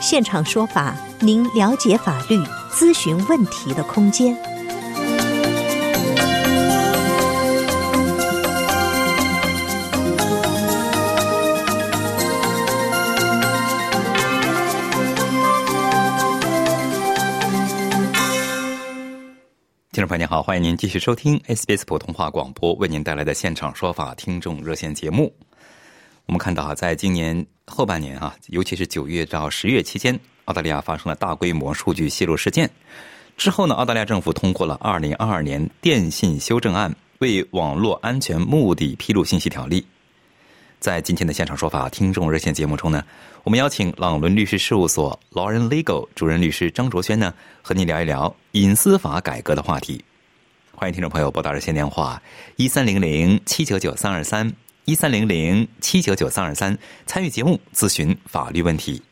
现场说法，您了解法律、咨询问题的空间。听众朋友您好，欢迎您继续收听 SBS 普通话广播为您带来的现场说法听众热线节目。我们看到啊，在今年后半年啊，尤其是九月到十月期间，澳大利亚发生了大规模数据泄露事件。之后呢，澳大利亚政府通过了《二零二二年电信修正案》，为网络安全目的披露信息条例。在今天的现场说法听众热线节目中呢，我们邀请朗伦律师事务所 Lauren Legal 主任律师张卓轩呢，和您聊一聊隐私法改革的话题。欢迎听众朋友拨打热线电话一三零零七九九三二三。一三零零七九九三二三，参与节目咨询法律问题。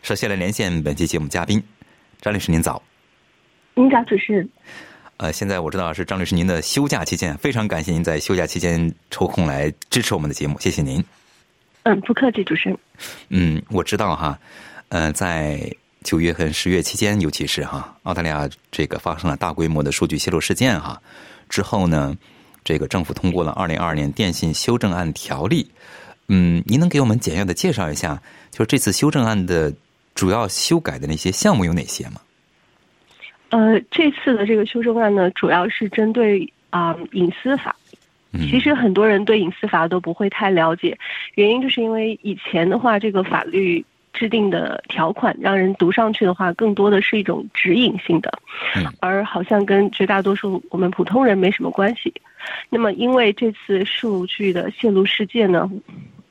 首先来连线本期节目嘉宾张律师，您早。您早，主持人。呃，现在我知道是张律师您的休假期间，非常感谢您在休假期间抽空来支持我们的节目，谢谢您。嗯，不客气，主持人。嗯，我知道哈，呃，在九月和、十月期间，尤其是哈，澳大利亚这个发生了大规模的数据泄露事件哈，之后呢。这个政府通过了《二零二二年电信修正案条例》，嗯，您能给我们简要的介绍一下，就是这次修正案的主要修改的那些项目有哪些吗？呃，这次的这个修正案呢，主要是针对啊隐私法。其实很多人对隐私法都不会太了解，原因就是因为以前的话，这个法律。制定的条款让人读上去的话，更多的是一种指引性的，而好像跟绝大多数我们普通人没什么关系。那么，因为这次数据的泄露事件呢，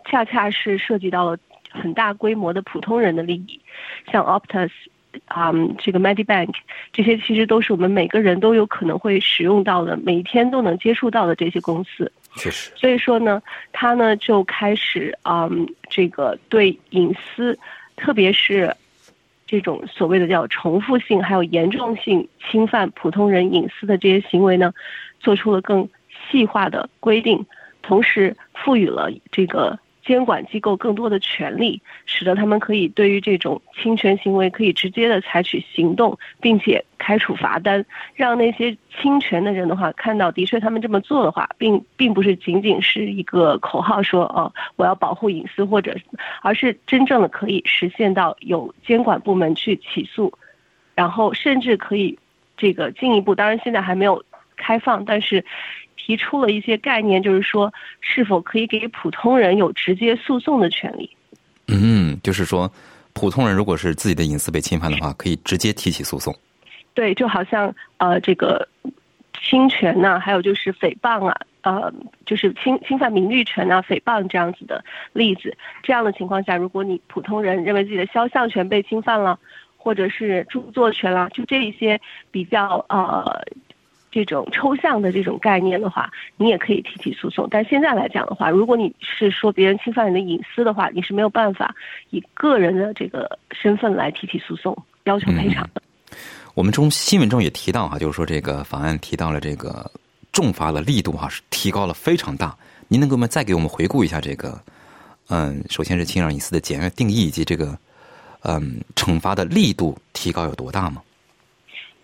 恰恰是涉及到了很大规模的普通人的利益，像 Optus 啊，这个 Medibank 这些，其实都是我们每个人都有可能会使用到的，每一天都能接触到的这些公司。确实。所以说呢，他呢就开始啊，这个对隐私。特别是这种所谓的叫重复性，还有严重性侵犯普通人隐私的这些行为呢，做出了更细化的规定，同时赋予了这个。监管机构更多的权利，使得他们可以对于这种侵权行为可以直接的采取行动，并且开处罚单，让那些侵权的人的话看到，的确他们这么做的话，并并不是仅仅是一个口号说哦我要保护隐私或者，而是真正的可以实现到有监管部门去起诉，然后甚至可以这个进一步，当然现在还没有开放，但是。提出了一些概念，就是说，是否可以给普通人有直接诉讼的权利？嗯，就是说，普通人如果是自己的隐私被侵犯的话，可以直接提起诉讼。对，就好像呃，这个侵权呐，还有就是诽谤啊，呃，就是侵侵犯名誉权啊，诽谤这样子的例子。这样的情况下，如果你普通人认为自己的肖像权被侵犯了，或者是著作权啦，就这一些比较呃。这种抽象的这种概念的话，你也可以提起诉讼。但现在来讲的话，如果你是说别人侵犯你的隐私的话，你是没有办法以个人的这个身份来提起诉讼，要求赔偿的。我们中新闻中也提到哈，就是说这个法案提到了这个重罚的力度哈是提高了非常大。您能给我们再给我们回顾一下这个？嗯，首先是侵扰隐私的简约定义以及这个嗯惩罚的力度提高有多大吗？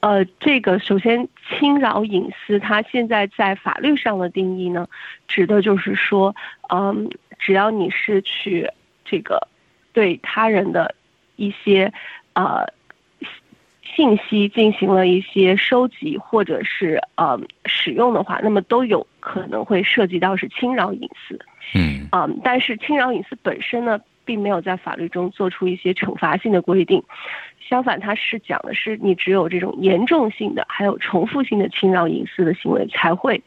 呃，这个首先侵扰隐私，它现在在法律上的定义呢，指的就是说，嗯，只要你是去这个对他人的一些呃信息进行了一些收集或者是呃使用的话，那么都有可能会涉及到是侵扰隐私。嗯。啊，但是侵扰隐私本身呢，并没有在法律中做出一些惩罚性的规定。相反，它是讲的是你只有这种严重性的，还有重复性的侵扰隐私的行为才会，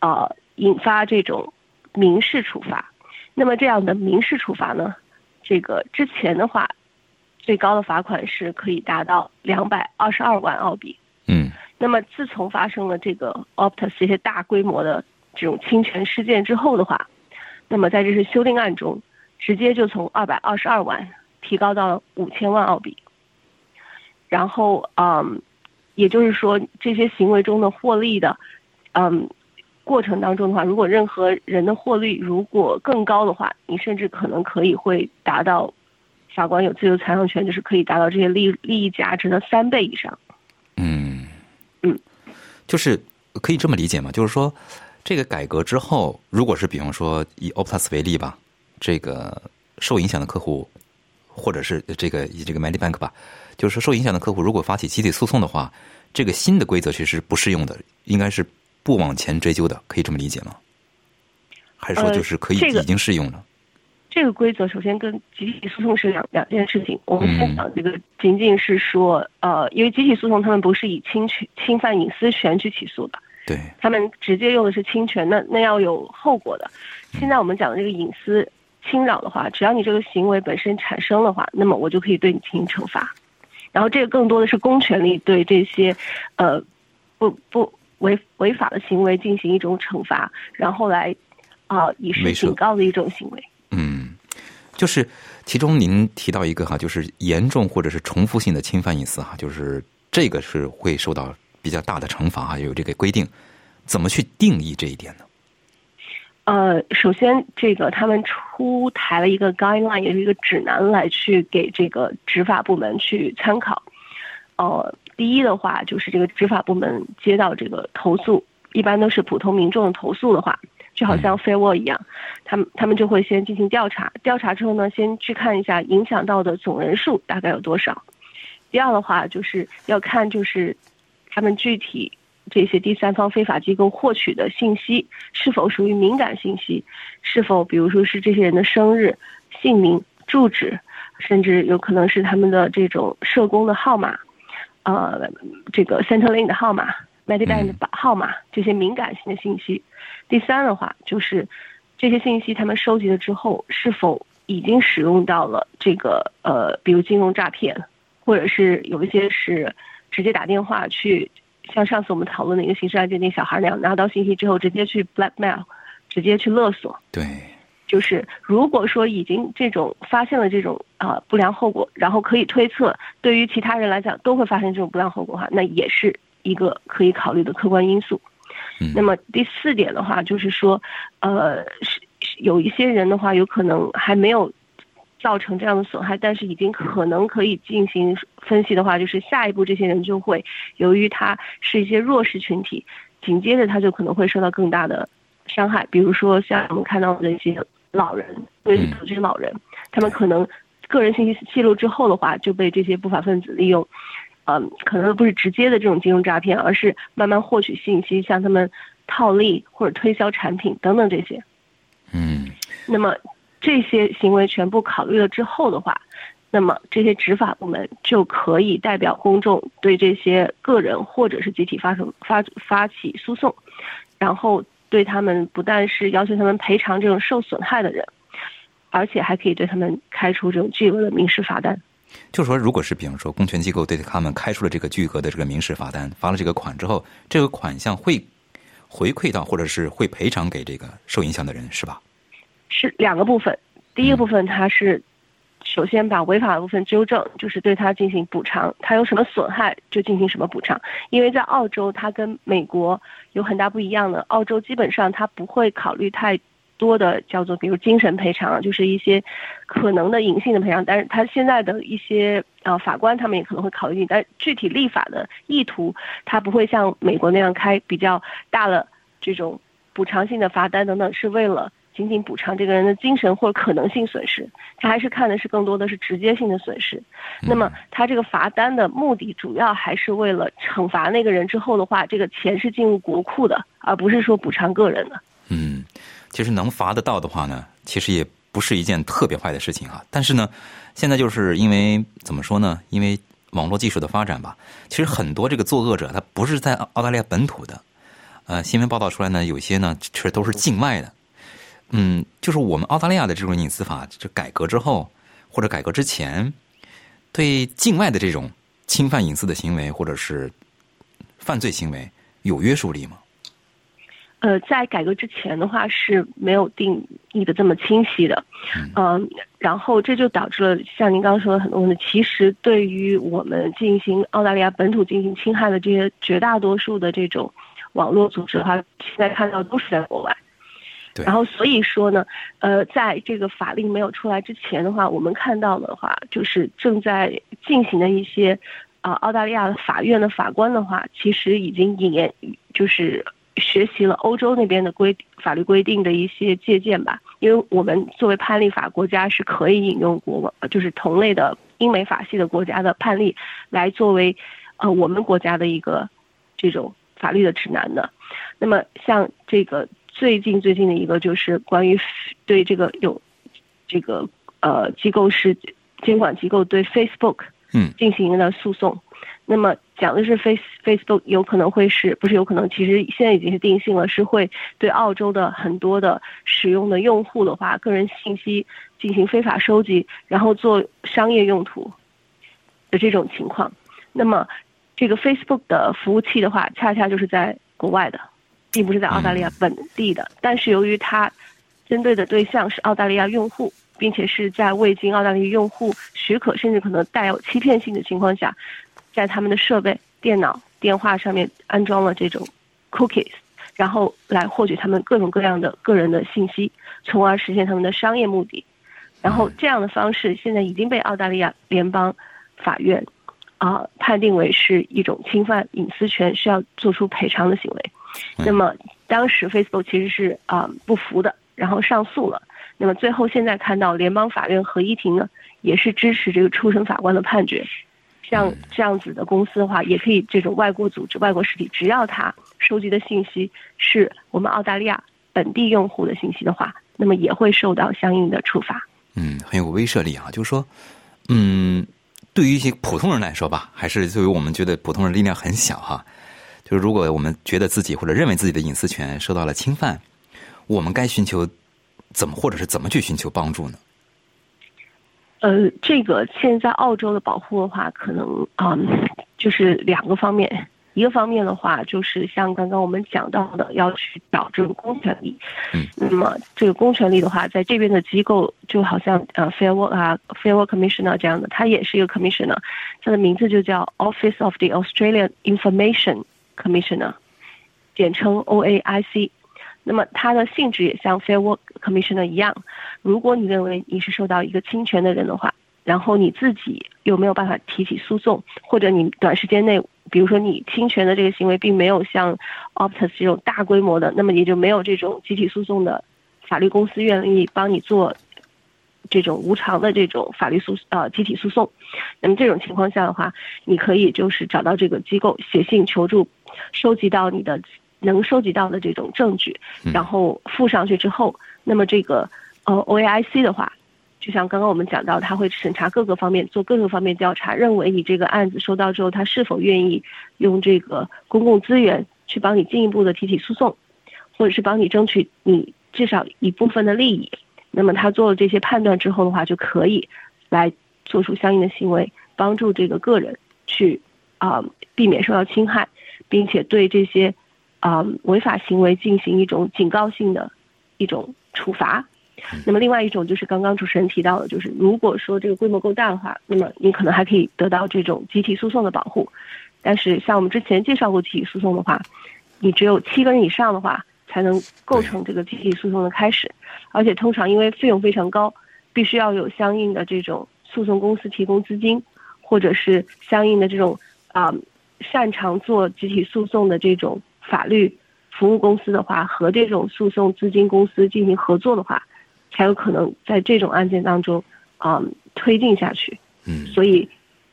呃，引发这种民事处罚。那么这样的民事处罚呢，这个之前的话，最高的罚款是可以达到两百二十二万澳币。嗯那么自从发生了这个 Optus 这些大规模的这种侵权事件之后的话，那么在这次修订案中，直接就从二百二十二万提高到了五千万澳币。然后，嗯，也就是说，这些行为中的获利的，嗯，过程当中的话，如果任何人的获利如果更高的话，你甚至可能可以会达到法官有自由裁量权，就是可以达到这些利利益价值的三倍以上。嗯嗯，就是可以这么理解吗？就是说，这个改革之后，如果是比方说以 Optus 为例吧，这个受影响的客户，或者是这个以这个 Medibank 吧，就是说受影响的客户如果发起集体诉讼的话，这个新的规则其实不适用的，应该是不往前追究的，可以这么理解吗？还是说呃就是可以这个已经适用了？这个规则首先跟集体诉讼是两两件事情。我们嗯先讲这个，仅仅是说，呃，因为集体诉讼他们不是以侵权侵犯隐私权去起诉的，对，他们直接用的是侵权，那那要有后果的。现在我们讲的这个隐私侵扰的话，只要你这个行为本身产生的话，那么我就可以对你进行惩罚。然后这个更多的是公权力对这些，呃，不不违违法的行为进行一种惩罚，然后来啊、以示警告的一种行为。嗯，就是其中您提到一个哈，就是严重或者是重复性的侵犯隐私哈，就是这个是会受到比较大的惩罚哈，有这个规定，怎么去定义这一点呢？呃，首先，这个他们出台了一个 guideline，也是一个指南，来去给这个执法部门去参考。呃，第一的话就是这个执法部门接到这个投诉，一般都是普通民众的投诉的话，就好像 Fair War 一样，他们他们就会先进行调查，调查之后呢，先去看一下影响到的总人数大概有多少。第二的话就是要看就是他们具体这些第三方非法机构获取的信息是否属于敏感信息，是否比如说是这些人的生日、姓名、住址，甚至有可能是他们的这种社工的号码，呃，这个 Centrelink 的号码、Medibank 的号码这些敏感性的信息。第三的话就是这些信息他们收集了之后，是否已经使用到了这个呃，比如金融诈骗，或者是有一些是直接打电话去，像上次我们讨论的一个刑事案件那小孩那样，拿到信息之后直接去 blackmail，直接去勒索。对，就是如果说已经这种发现了这种啊、不良后果，然后可以推测对于其他人来讲都会发生这种不良后果的话，那也是一个可以考虑的客观因素。嗯那么第四点的话，就是说，呃，是是有一些人的话，有可能还没有造成这样的损害，但是已经可能可以进行分析的话，就是下一步这些人就会由于他是一些弱势群体，紧接着他就可能会受到更大的伤害，比如说像我们看到的一些老人，对嗯这些老人，他们可能个人信息泄露之后的话，就被这些不法分子利用。嗯，可能不是直接的这种金融诈骗，而是慢慢获取信息，向他们套利或者推销产品等等这些。嗯那么这些行为全部考虑了之后的话，那么这些执法部门就可以代表公众对这些个人或者是集体发生发发起诉讼，然后对他们不但是要求他们赔偿这种受损害的人，而且还可以对他们开出这种巨额的民事罚单。就是说，如果是比方说公权机构对他们开出了这个巨额的这个民事罚单，罚了这个款之后，这个款项会回馈到或者是会赔偿给这个受影响的人，是吧？是两个部分，第一个部分它是首先把违法的部分纠正，就是对它进行补偿，它有什么损害就进行什么补偿。因为在澳洲，它跟美国有很大不一样的，澳洲基本上它不会考虑太多的叫做比如精神赔偿，就是一些可能的隐性的赔偿，但是它现在的一些呃法官他们也可能会考虑，但具体立法的意图，它不会像美国那样开比较大的这种补偿性的罚单等等，是为了。仅仅补偿这个人的精神或者可能性损失，他还是看的是更多的是直接性的损失。那么他这个罚单的目的主要还是为了惩罚那个人之后的话，这个钱是进入国库的，而不是说补偿个人的。嗯，其实能罚得到的话呢，其实也不是一件特别坏的事情啊。但是呢，现在就是因为怎么说呢？因为网络技术的发展吧，其实很多这个作恶者他不是在澳大利亚本土的，呃，新闻报道出来呢，有些呢其实都是境外的。嗯，就是我们澳大利亚的这种隐私法，就改革之后或者改革之前，对境外的这种侵犯隐私的行为或者是犯罪行为有约束力吗？呃，在改革之前的话是没有定义的这么清晰的，嗯，然后这就导致了像您刚刚说的很多问题。其实对于我们进行澳大利亚本土进行侵害的这些绝大多数的这种网络组织的话，现在看到都是在国外。然后所以说呢，呃，在这个法令没有出来之前的话，我们看到的话就是正在进行的一些啊，澳大利亚的法院的法官的话，其实已经引言就是。学习了欧洲那边的规法律规定的一些借鉴吧，因为我们作为判例法国家是可以引用国就是同类的英美法系的国家的判例来作为呃我们国家的一个这种法律的指南的。那么像这个最近最近的一个就是关于对这个有这个呃机构是监管机构对 Facebook 嗯进行了诉讼。那么讲的是 Face Facebook 有可能会是不是有可能？其实现在已经是定性了，是会对澳洲的很多的使用的用户的话，个人信息进行非法收集，然后做商业用途的这种情况。那么这个 Facebook 的服务器的话，恰恰就是在国外的，并不是在澳大利亚本地的。但是由于它针对的对象是澳大利亚用户，并且是在未经澳大利亚用户许可，甚至可能带有欺骗性的情况下。在他们的设备、电脑、电话上面安装了这种 cookies，然后来获取他们各种各样的个人的信息，从而实现他们的商业目的。然后这样的方式现在已经被澳大利亚联邦法院啊判定为是一种侵犯隐私权，需要做出赔偿的行为。那么当时 Facebook 其实是啊不服的，然后上诉了。那么最后现在看到联邦法院合议庭呢，也是支持这个初审法官的判决。像这样子的公司的话，也可以这种外国组织、外国实体，只要他收集的信息是我们澳大利亚本地用户的信息的话，那么也会受到相应的处罚。嗯，很有威慑力啊！就是说，嗯，对于一些普通人来说吧，还是作为我们觉得普通人力量很小哈。就是如果我们觉得自己或者认为自己的隐私权受到了侵犯，我们该寻求怎么或者是怎么去寻求帮助呢？呃，这个现在澳洲的保护的话，可能啊，就是两个方面。一个方面的话，就是像刚刚我们讲到的，要去找这个公权力。嗯。那么这个公权力的话，在这边的机构就好像呃，Fair Work 啊，Fair Work Commissioner 这样的，它也是一个 Commissioner，它的名字就叫 Office of the Australian Information Commissioner，简称 OAIC。那么它的性质也像 Fair Work Commissioner 一样，如果你认为你是受到一个侵权的人的话，然后你自己又没有办法提起诉讼，或者你短时间内，比如说你侵权的这个行为并没有像 Optus 这种大规模的，那么也就没有这种集体诉讼的法律公司愿意帮你做这种无偿的这种法律诉呃集体诉讼。那么这种情况下的话，你可以就是找到这个机构写信求助，收集到你的。能收集到的这种证据，然后附上去之后，那么这个呃 OAIC 的话，就像刚刚我们讲到，他会审查各个方面，做各个方面调查，认为你这个案子收到之后，他是否愿意用这个公共资源去帮你进一步的提起诉讼，或者是帮你争取你至少一部分的利益。那么他做了这些判断之后的话，就可以来做出相应的行为，帮助这个个人去啊避免受到侵害，并且对这些。啊，违法行为进行一种警告性的一种处罚。那么，另外一种就是刚刚主持人提到的，就是如果说这个规模够大的话，那么你可能还可以得到这种集体诉讼的保护。但是，像我们之前介绍过集体诉讼的话，你只有七个人以上的话，才能构成这个集体诉讼的开始。而且，通常因为费用非常高，必须要有相应的这种诉讼公司提供资金，或者是相应的这种啊擅长做集体诉讼的这种。法律服务公司的话，和这种诉讼资金公司进行合作的话，才有可能在这种案件当中啊推进下去。嗯，所以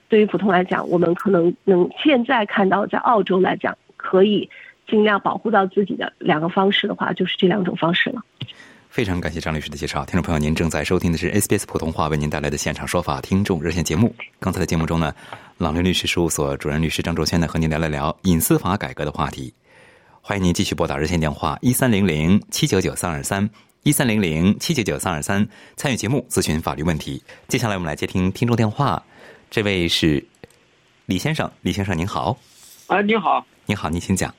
对于普通来讲，我们可能能现在看到，在澳洲来讲，可以尽量保护到自己的两个方式的话，就是这两种方式了。非常感谢张律师的介绍，听众朋友，您正在收听的是 SBS 普通话为您带来的现场说法听众热线节目。刚才的节目中呢，朗伦律师事务所主任律师张卓轩呢和您聊了聊隐私法改革的话题。欢迎您继续拨打热线电话一三零零七九九三二三一三零零七九九三二三参与节目咨询法律问题。接下来我们来接听听众电话，这位是李先生，李先生您好。啊，你好，您好，您请讲。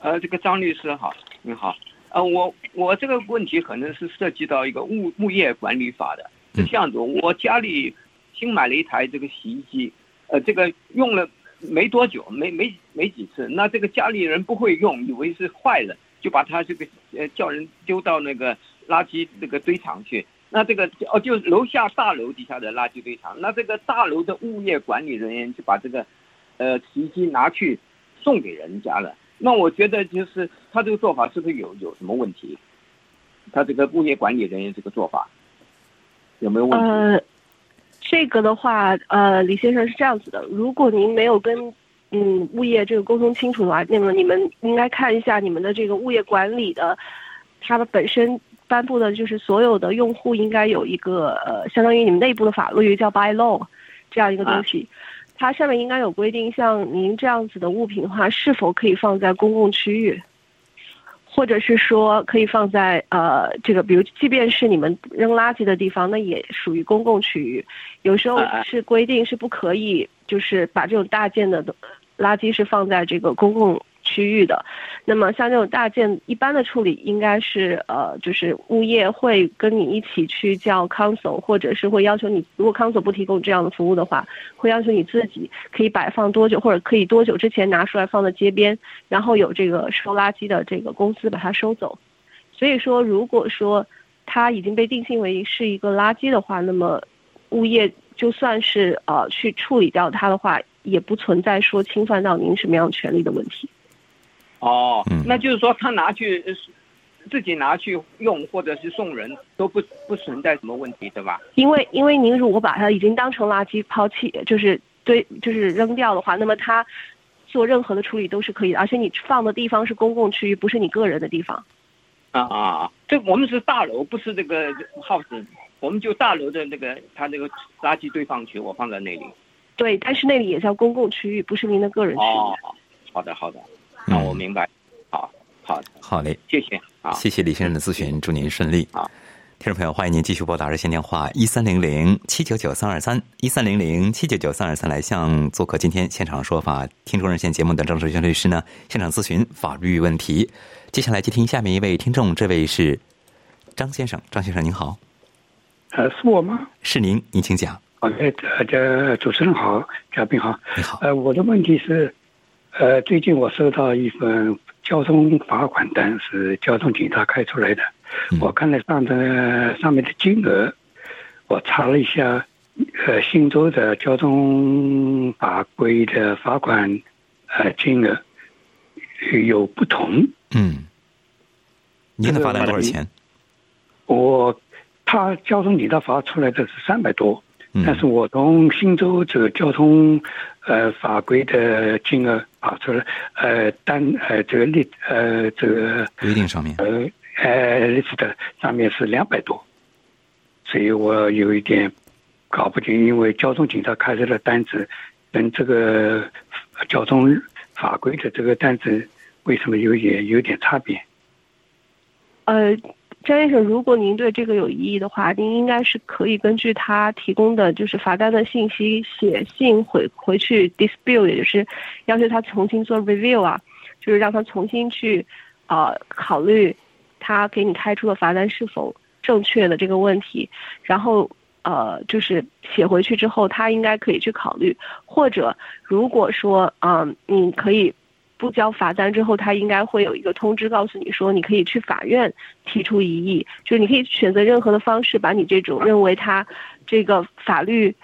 呃，这个张律师好，你好。呃，我我这个问题可能是涉及到一个物物业管理法的，是这样子。我家里新买了一台这个洗衣机，呃，这个用了没多久，没没没几次，那这个家里人不会用，以为是坏了，就把它这个呃叫人丢到那个垃圾这个堆场去。那这个哦，就楼下大楼底下的垃圾堆场，那这个大楼的物业管理人员就把这个呃洗衣机拿去送给人家了。那我觉得就是他这个做法是不是有有什么问题？他这个物业管理人员这个做法有没有问题？呃，这个的话，呃，李先生是这样子的，如果您没有跟嗯物业这个沟通清楚的话，那么你们应该看一下你们的这个物业管理的，它的本身颁布的就是所有的用户应该有一个呃，相当于你们内部的法律叫 by law 这样一个东西。它上面应该有规定，像您这样子的物品的话，是否可以放在公共区域，或者是说可以放在呃这个，比如即便是你们扔垃圾的地方，那也属于公共区域。有时候是规定是不可以，就是把这种大件的垃圾是放在这个公共。区域的，那么像这种大件一般的处理，应该是呃，就是物业会跟你一起去叫 council，或者是会要求你，如果 council 不提供这样的服务的话，会要求你自己可以摆放多久，或者可以多久之前拿出来放在街边，然后有这个收垃圾的这个公司把它收走。所以说，如果说它已经被定性为是一个垃圾的话，那么物业就算是呃去处理掉它的话，也不存在说侵犯到您什么样权利的问题。哦，那就是说他拿去自己拿去用，或者是送人都不不存在什么问题，对吧？因为因为您如果把它已经当成垃圾抛弃，就是堆就是扔掉的话，那么他做任何的处理都是可以的，而且你放的地方是公共区域，不是你个人的地方。啊啊啊！这我们是大楼，不是这个 house，我们就大楼的那个他那个垃圾堆放区，我放在那里。对，但是那里也叫公共区域，不是您的个人区域。哦，好的好的。那我明白，好，好，好嘞，谢谢，好，谢谢李先生的咨询，祝您顺利。好，听众朋友，欢迎您继续拨打热线电话一三零零七九九三二三一三零零七九九三二三来向做客今天现场说法听众热线节目的张志轩律师呢现场咨询法律问题。接下来接听下面一位听众，这位是张先生，张先生您好，呃，是我吗？是您，您请讲。哎，这主持人好，嘉宾好，你好，呃，我的问题是。呃，最近我收到一份交通罚款单，是交通警察开出来的。我看了上的上面的金额，我查了一下，呃，新州的交通法规的罚款呃金额有不同。嗯，您的罚单多少钱？我他交通警察罚出来的是三百多。但是我从新州这个交通，呃法规的金额啊，除了，呃单呃这个例呃这个规定上面，呃呃例子的上面是两百多，所以我有一点搞不清，因为交通警察开出的单子跟这个交通法规的这个单子为什么有点有点差别？呃。张先生，如果您对这个有异议的话，您应该是可以根据他提供的就是罚单的信息写信回回去 dispute，也就是要求他重新做 review 啊，就是让他重新去啊考虑他给你开出的罚单是否正确的这个问题，然后呃就是写回去之后，他应该可以去考虑，或者如果说嗯你可以。不交罚单之后，他应该会有一个通知告诉你说，你可以去法院提出异议，就是你可以选择任何的方式，把你这种认为他这个法律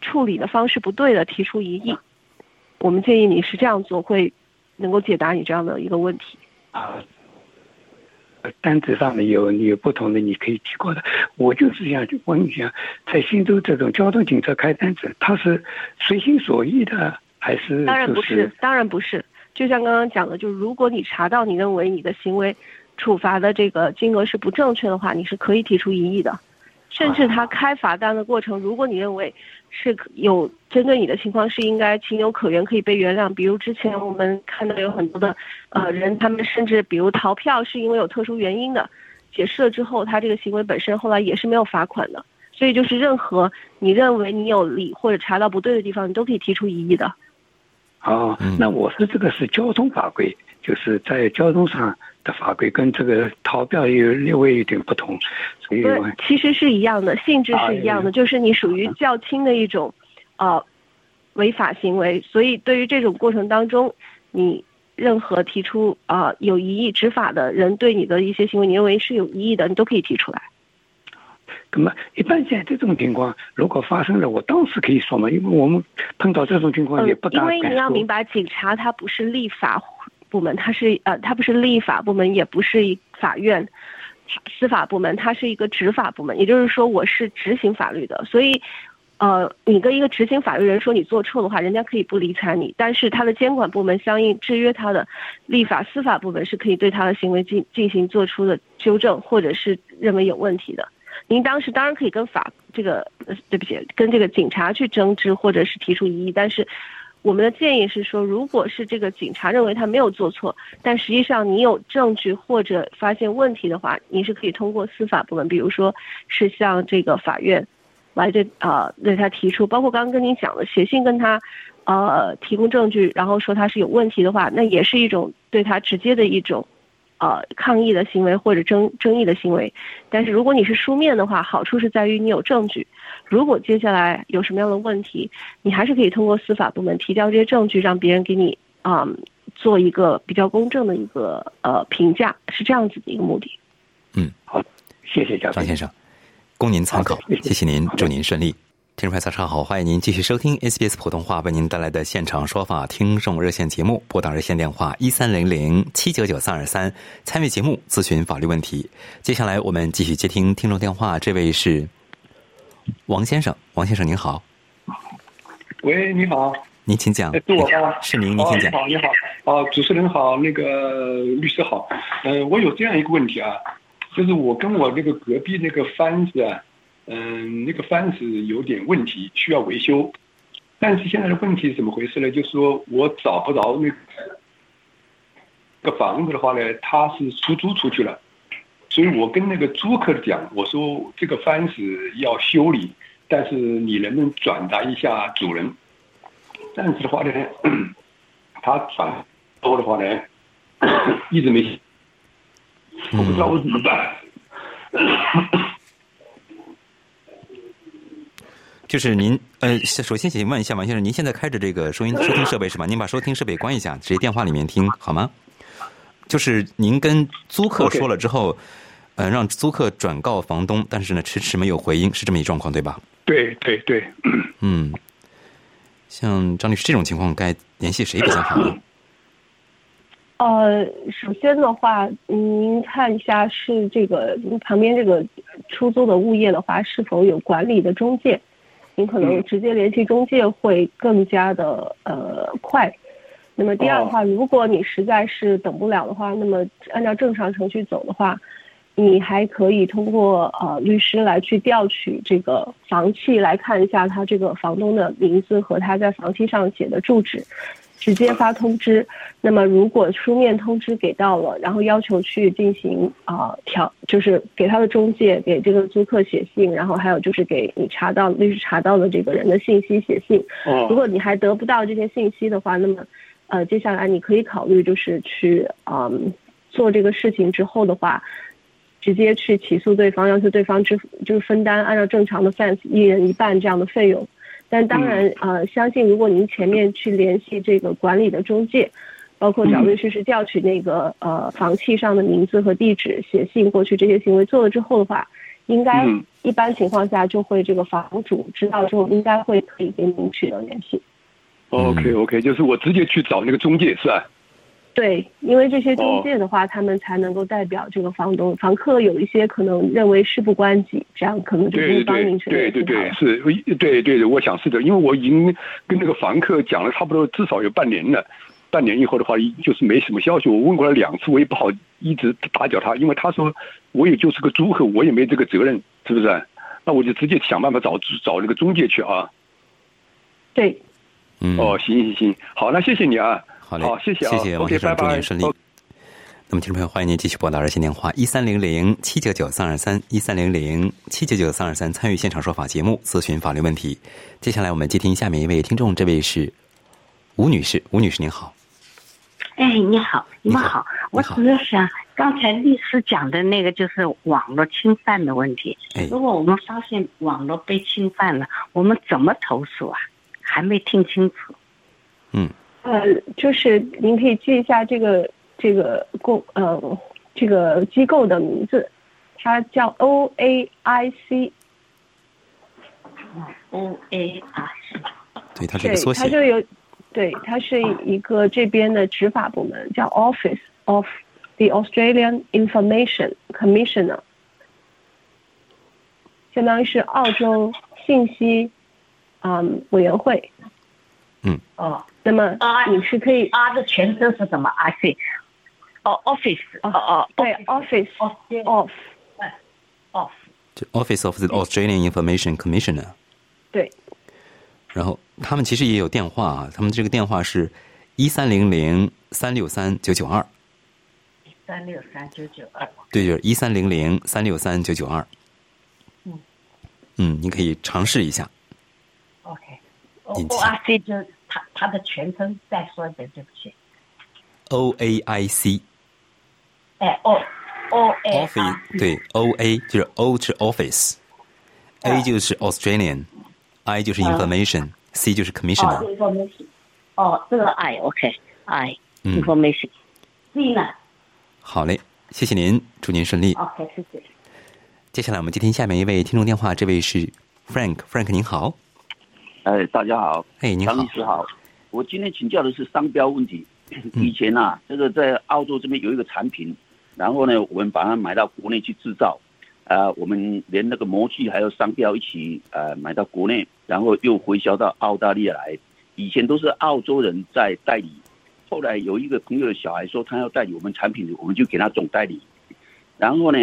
处理的方式不对的提出异议。我们建议你是这样做，会能够解答你这样的一个问题。啊，单子上面有有不同的，你可以提过的。我就是想问一下，在新州这种交通警车开单子，他是随心所欲的，还是？当然不是，当然不是。就像刚刚讲的，就是如果你查到你认为你的行为处罚的这个金额是不正确的话，你是可以提出异议的。甚至他开罚单的过程，如果你认为是有针对你的情况是应该情有可原，可以被原谅。比如之前我们看到有很多的呃人，他们甚至比如逃票是因为有特殊原因的，解释了之后，他这个行为本身后来也是没有罚款的。所以就是任何你认为你有理或者查到不对的地方，你都可以提出异议的。哦，那我说这个是交通法规，就是在交通上的法规跟这个逃票有略微有点不同，所以其实是一样的，性质是一样的，就是你属于较轻的一种，呃，违法行为。所以对于这种过程当中，你任何提出啊有疑义执法的人对你的一些行为，你认为是有疑义的，你都可以提出来。那么，一般现在这种情况如果发生了，我当时可以说嘛，因为我们碰到这种情况也不大因为你要明白，警察他不是立法部门，他是呃，他不是立法部门，也不是法院司法部门，他是一个执法部门。也就是说，我是执行法律的，所以，呃，你跟一个执行法律人说你做错的话，人家可以不理睬你，但是他的监管部门相应制约他的立法司法部门是可以对他的行为进进行做出的纠正，或者是认为有问题的。您当时当然可以跟法这个对不起，跟这个警察去争执，或者是提出异议。但是，我们的建议是说，如果是这个警察认为他没有做错，但实际上你有证据或者发现问题的话，你是可以通过司法部门，比如说是向这个法院来对啊对他提出，包括刚刚跟您讲的写信跟他呃提供证据，然后说他是有问题的话，那也是一种对他直接的一种。呃，抗议的行为或者争争议的行为，但是如果你是书面的话，好处是在于你有证据。如果接下来有什么样的问题，你还是可以通过司法部门提交这些证据，让别人给你啊做一个比较公正的一个呃评价，是这样子的一个目的。嗯，好，谢谢张先生，供您参考，谢谢您，祝您顺利。听众朋友，早上好，欢迎您继续收听 SBS 普通话为您带来的现场说法听众热线节目，拨打热线电话一三零零七九九三二三，参与节目咨询法律问题。接下来我们继续接听听众电话，这位是王先生，王先生您好。喂，你好，您请讲。是我吗？是您，您请讲。你好，你好。哦，主持人好，那个律师好。呃，我有这样一个问题啊，就是我跟我那个隔壁那个番子啊。嗯，那个帆子有点问题，需要维修。但是现在的问题是怎么回事呢？就是说我找不着那个房子的话呢，他是出租出去了，所以我跟那个租客讲，我说这个帆子要修理，但是你能不能转达一下主人？但是的话呢，他转多的话呢，一直没，我不知道我怎么办。就是您，呃，首先请问一下王先生，您现在开着这个收音 收听设备是吧？您把收听设备关一下，直接电话里面听好吗？就是您跟租客说了之后，呃，让租客转告房东，但是呢，迟迟没有回音，是这么一状况对吧？对对对，嗯，像张律师这种情况，该联系谁比较好呢？呃，首先的话，您看一下是这个旁边这个出租的物业的话，是否有管理的中介？你可能直接联系中介会更加的呃快。那么第二的话，如果你实在是等不了的话，那么按照正常程序走的话，你还可以通过呃律师来去调取这个房契来看一下他这个房东的名字和他在房契上写的住址。直接发通知，那么如果书面通知给到了，然后要求去进行啊调，就是给他的中介给这个租客写信，然后还有就是给你查到律师查到的这个人的信息写信。如果你还得不到这些信息的话，那么呃接下来你可以考虑就是去嗯做这个事情之后的话，直接去起诉对方，要求对方支付就是分担按照正常的 fans 一人一半这样的费用。但当然，呃，相信如果您前面去联系这个管理的中介，包括找律师是调取那个呃房契上的名字和地址，写信过去这些行为做了之后的话，应该一般情况下就会这个房主知道之后，应该会可以跟您取得联系。OK OK，就是我直接去找那个中介是吧？对，因为这些中介的话，他们才能够代表这个房东。房客有一些可能认为事不关己，这样可能就会帮您去对对对，是，对对对，我想是的，因为我已经跟那个房客讲了差不多至少有半年了，半年以后的话就是没什么消息。我问过了两次，我也不好一直打搅他，因为他说我也就是个租客，我也没这个责任，是不是？那我就直接想办法找找那个中介去啊。对，嗯，哦，行行行，好，那谢谢你啊。好嘞，谢谢，谢谢王先生，祝您顺利。那么，听众朋友，欢迎您继续拨打热线电话一三零零七九九三二三一三零零七九九三二三，参与现场说法节目，咨询法律问题。接下来，我们接听下面一位听众，这位是吴女士。吴女士，您好。哎，你好，你们好。我只是想，刚才律师讲的那个就是网络侵犯的问题。哎如果我们发现网络被侵犯了，我们怎么投诉啊？还没听清楚。呃，就是您可以记一下这个这个公呃这个机构的名字，它叫 O A I C，O A I C。对，它是一个缩，写。它就有，对，它是一个这边的执法部门，叫 Office of the Australian Information Commissioner，相当于是澳洲信息嗯委员会。哦那么啊你是可以，R 的全称是什么？R C。哦，Office。哦哦，对 Office Office Office of the Australian Information Commissioner。对。然后他们其实也有电话啊，他们这个电话是一三零零三六三九九二，三六三九九二。对，就是一三零零三六三九九二。嗯。嗯，你可以尝试一下。OK。引 O 起 R C 就是它它的全称，再说一遍，对不起。O A I C 哎，O O A Office 对 O A 就是 O 是 Office，A 啊就是 Australian，I 就是啊 Information，C 就是哦 Commissioner。，information，哦，这个 I OK，I 嗯 information，C 呢好嘞，谢谢您，祝您顺利。？OK，谢谢。接下来我们接听下面一位听众电话，这位是 Frank，Frank 您好，哎，大家好，哎你好张律师好。我今天请教的是商标问题。以前啊，这个在澳洲这边有一个产品，然后呢，我们把它买到国内去制造，啊，我们连那个模具还有商标一起呃买到国内，然后又回销到澳大利亚来。以前都是澳洲人在代理，后来有一个朋友的小孩说他要代理我们产品，我们就给他总代理。然后呢，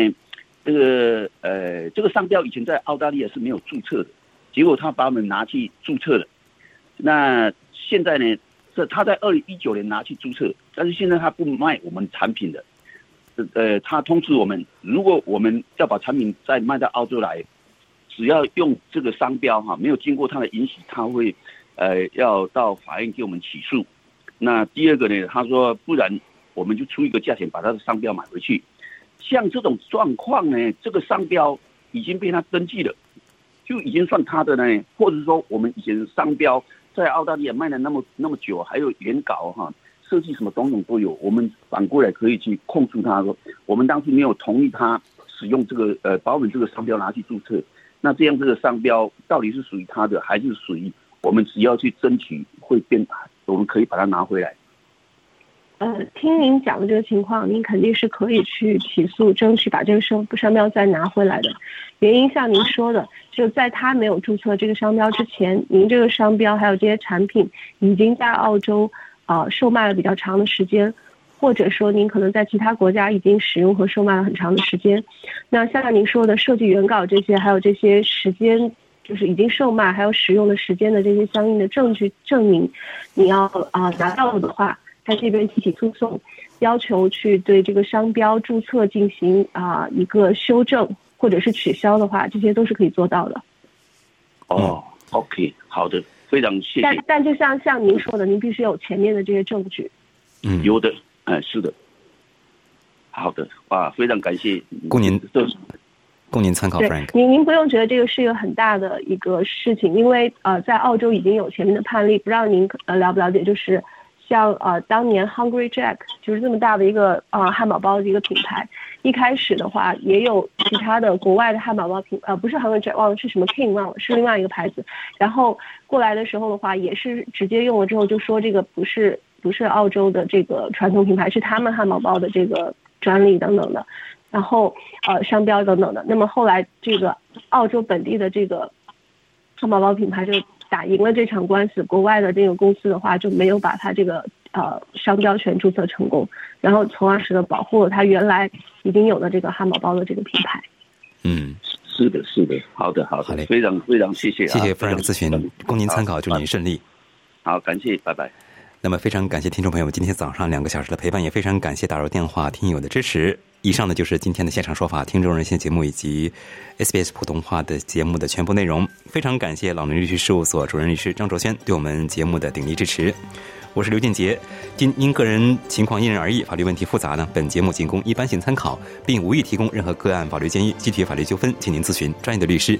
这个呃这个商标以前在澳大利亚是没有注册的，结果他把我们拿去注册了。那现在呢，这他在二零一九年拿去注册，但是现在他不卖我们产品的。呃，他通知我们，如果我们要把产品再卖到澳洲来，只要用这个商标哈，没有经过他的允许，他会呃要到法院给我们起诉。那第二个呢，他说不然我们就出一个价钱把他的商标买回去。像这种状况呢，这个商标已经被他登记了，就已经算他的呢，或者说我们以前商标在澳大利亚卖了那么那么久，还有原稿哈，设计什么种种都有，我们反过来可以去控诉他说，我们当初没有同意他使用这个呃把我们这个商标拿去注册，那这样这个商标到底是属于他的，还是属于我们只要去争取会变，我们可以把它拿回来。呃，听您讲的这个情况，您肯定是可以去起诉，争取把这个商商标再拿回来的。原因像您说的，就在他没有注册这个商标之前，您这个商标还有这些产品已经在澳洲啊、呃售卖了比较长的时间，或者说您可能在其他国家已经使用和售卖了很长的时间。那像您说的设计原稿这些，还有这些时间。就是已经售卖还有使用的时间的这些相应的证据证明，你要啊、拿到的话，在这边提起诉讼，要求去对这个商标注册进行啊、一个修正或者是取消的话，这些都是可以做到的。哦，OK，好的，非常谢谢。但但就像像您说的，您必须有前面的这些证据。嗯，有的，嗯、是的。好的，哇，非常感谢。供您这供您参考对，Frank。您您不用觉得这个是一个很大的一个事情，因为呃，在澳洲已经有前面的判例，不知道您呃了不了解，就是像呃当年 Hungry Jack 就是这么大的一个呃汉堡包的一个品牌，一开始的话也有其他的国外的汉堡包品呃不是 Hungry Jack 忘了是什么 King 忘了是另外一个牌子，然后过来的时候的话也是直接用了之后就说这个不是不是澳洲的这个传统品牌，是他们汉堡包的这个专利等等的。然后呃商标等等的。那么后来这个澳洲本地的这个汉堡包品牌就打赢了这场官司，国外的这个公司的话就没有把它这个呃商标权注册成功，然后从而使得保护了它原来已经有的这个汉堡包的这个品牌。嗯，是的，是的，好的，好的，好嘞非常非常谢谢啊，谢谢非常 Frank 咨询，供您参考，祝您顺利。好，感谢，拜拜。那么非常感谢听众朋友们今天早上两个小时的陪伴，也非常感谢打入电话听友的支持。以上呢就是今天的现场说法听众热线节目以及 SBS 普通话的节目的全部内容。非常感谢老林律师事务所主任律师张卓轩对我们节目的鼎力支持。我是刘建杰，今因个人情况因人而异，法律问题复杂呢，本节目仅供一般性参考，并无意提供任何个案法律建议。具体法律纠纷，请您咨询专业的律师。